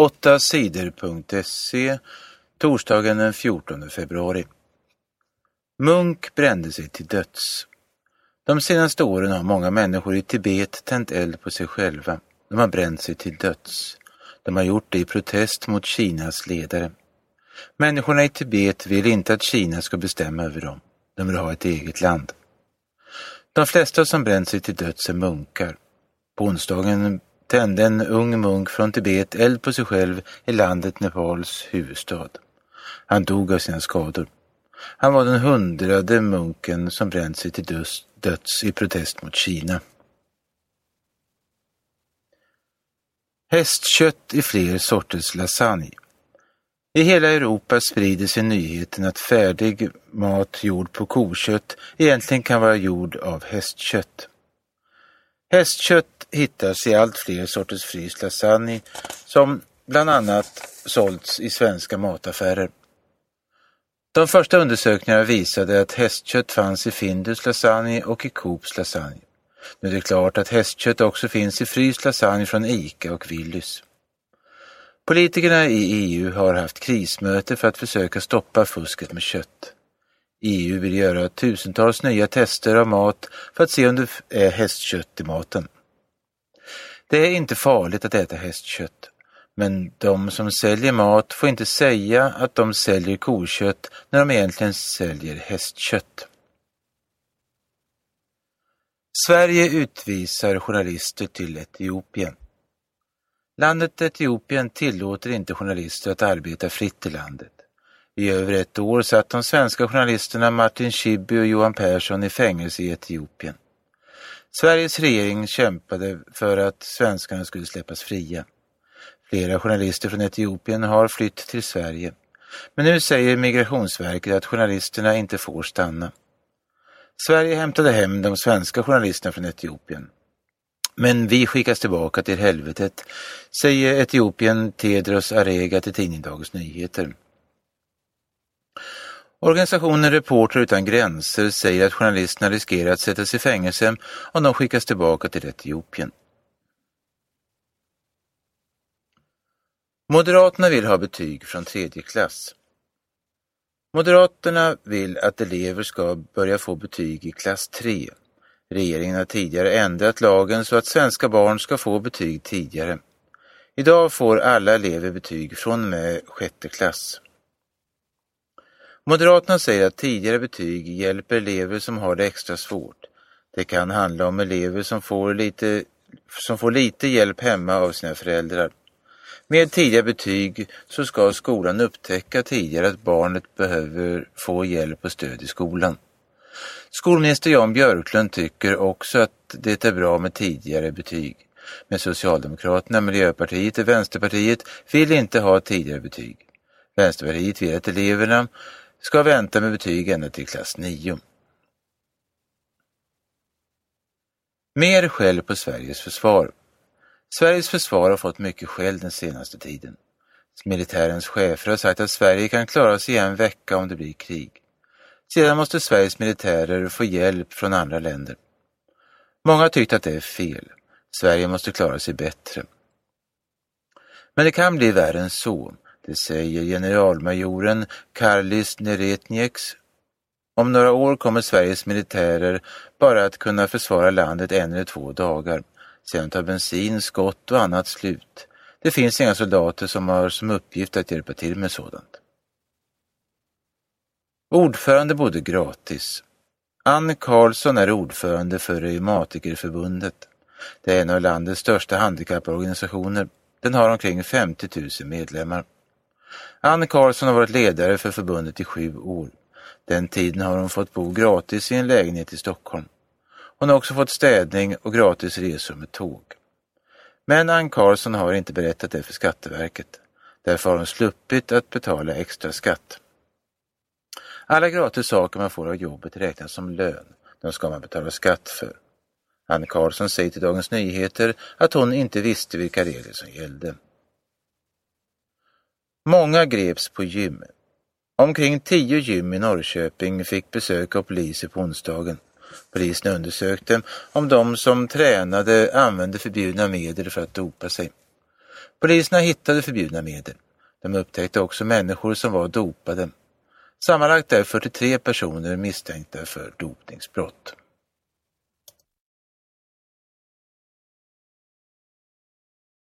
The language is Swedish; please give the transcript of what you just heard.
8 sidor.se torsdagen den 14 februari. Munk brände sig till döds. De senaste åren har många människor i Tibet tänt eld på sig själva. De har bränt sig till döds. De har gjort det i protest mot Kinas ledare. Människorna i Tibet vill inte att Kina ska bestämma över dem. De vill ha ett eget land. De flesta som bränt sig till döds är munkar. På onsdagen tände en ung munk från Tibet eld på sig själv i landet Nepals huvudstad. Han dog av sina skador. Han var den hundrade munken som bränt sig till döds i protest mot Kina. Hästkött i fler sorters lasagne. I hela Europa sprider sig nyheten att färdig mat gjord på kokött egentligen kan vara gjord av hästkött. Hästkött hittas i allt fler sorters fryst lasagne som bland annat sålts i svenska mataffärer. De första undersökningarna visade att hästkött fanns i Findus lasagne och i Coops lasagne. Nu är det klart att hästkött också finns i fryst lasagne från Ica och Willys. Politikerna i EU har haft krismöte för att försöka stoppa fusket med kött. EU vill göra tusentals nya tester av mat för att se om det är hästkött i maten. Det är inte farligt att äta hästkött, men de som säljer mat får inte säga att de säljer kokött när de egentligen säljer hästkött. Sverige utvisar journalister till Etiopien. Landet Etiopien tillåter inte journalister att arbeta fritt i landet. I över ett år satt de svenska journalisterna Martin Schibbye och Johan Persson i fängelse i Etiopien. Sveriges regering kämpade för att svenskarna skulle släppas fria. Flera journalister från Etiopien har flytt till Sverige. Men nu säger Migrationsverket att journalisterna inte får stanna. Sverige hämtade hem de svenska journalisterna från Etiopien. Men vi skickas tillbaka till helvetet, säger Etiopien Tedros Arega till tidningen Dagens Nyheter. Organisationen Reporter utan gränser säger att journalisterna riskerar att sättas i fängelse om de skickas tillbaka till Etiopien. Moderaterna vill ha betyg från tredje klass. Moderaterna vill att elever ska börja få betyg i klass 3. Regeringen har tidigare ändrat lagen så att svenska barn ska få betyg tidigare. Idag får alla elever betyg från och med sjätte klass. Moderaterna säger att tidigare betyg hjälper elever som har det extra svårt. Det kan handla om elever som får lite, som får lite hjälp hemma av sina föräldrar. Med tidiga betyg så ska skolan upptäcka tidigare att barnet behöver få hjälp och stöd i skolan. Skolminister Jan Björklund tycker också att det är bra med tidigare betyg. Men Socialdemokraterna, Miljöpartiet och Vänsterpartiet vill inte ha tidigare betyg. Vänsterpartiet vill att eleverna ska vänta med betyg ända till klass 9. Mer skäll på Sveriges försvar. Sveriges försvar har fått mycket skäll den senaste tiden. Militärens chefer har sagt att Sverige kan klara sig i en vecka om det blir krig. Sedan måste Sveriges militärer få hjälp från andra länder. Många har tyckt att det är fel. Sverige måste klara sig bättre. Men det kan bli värre än så. Det säger generalmajoren Karlis Neretnieks. Om några år kommer Sveriges militärer bara att kunna försvara landet en eller två dagar. Sen tar bensin, skott och annat slut. Det finns inga soldater som har som uppgift att hjälpa till med sådant. Ordförande bodde gratis. Ann Karlsson är ordförande för Reumatikerförbundet. Det är en av landets största handikapporganisationer. Den har omkring 50 000 medlemmar. Ann Karlsson har varit ledare för förbundet i sju år. Den tiden har hon fått bo gratis i en lägenhet i Stockholm. Hon har också fått städning och gratis resor med tåg. Men Ann Karlsson har inte berättat det för Skatteverket. Därför har hon sluppit att betala extra skatt. Alla gratis saker man får av jobbet räknas som lön. De ska man betala skatt för. Ann Karlsson säger till Dagens Nyheter att hon inte visste vilka regler som gällde. Många greps på gym. Omkring tio gym i Norrköping fick besök av poliser på onsdagen. Polisen undersökte om de som tränade använde förbjudna medel för att dopa sig. Poliserna hittade förbjudna medel. De upptäckte också människor som var dopade. Sammanlagt är 43 personer misstänkta för dopningsbrott.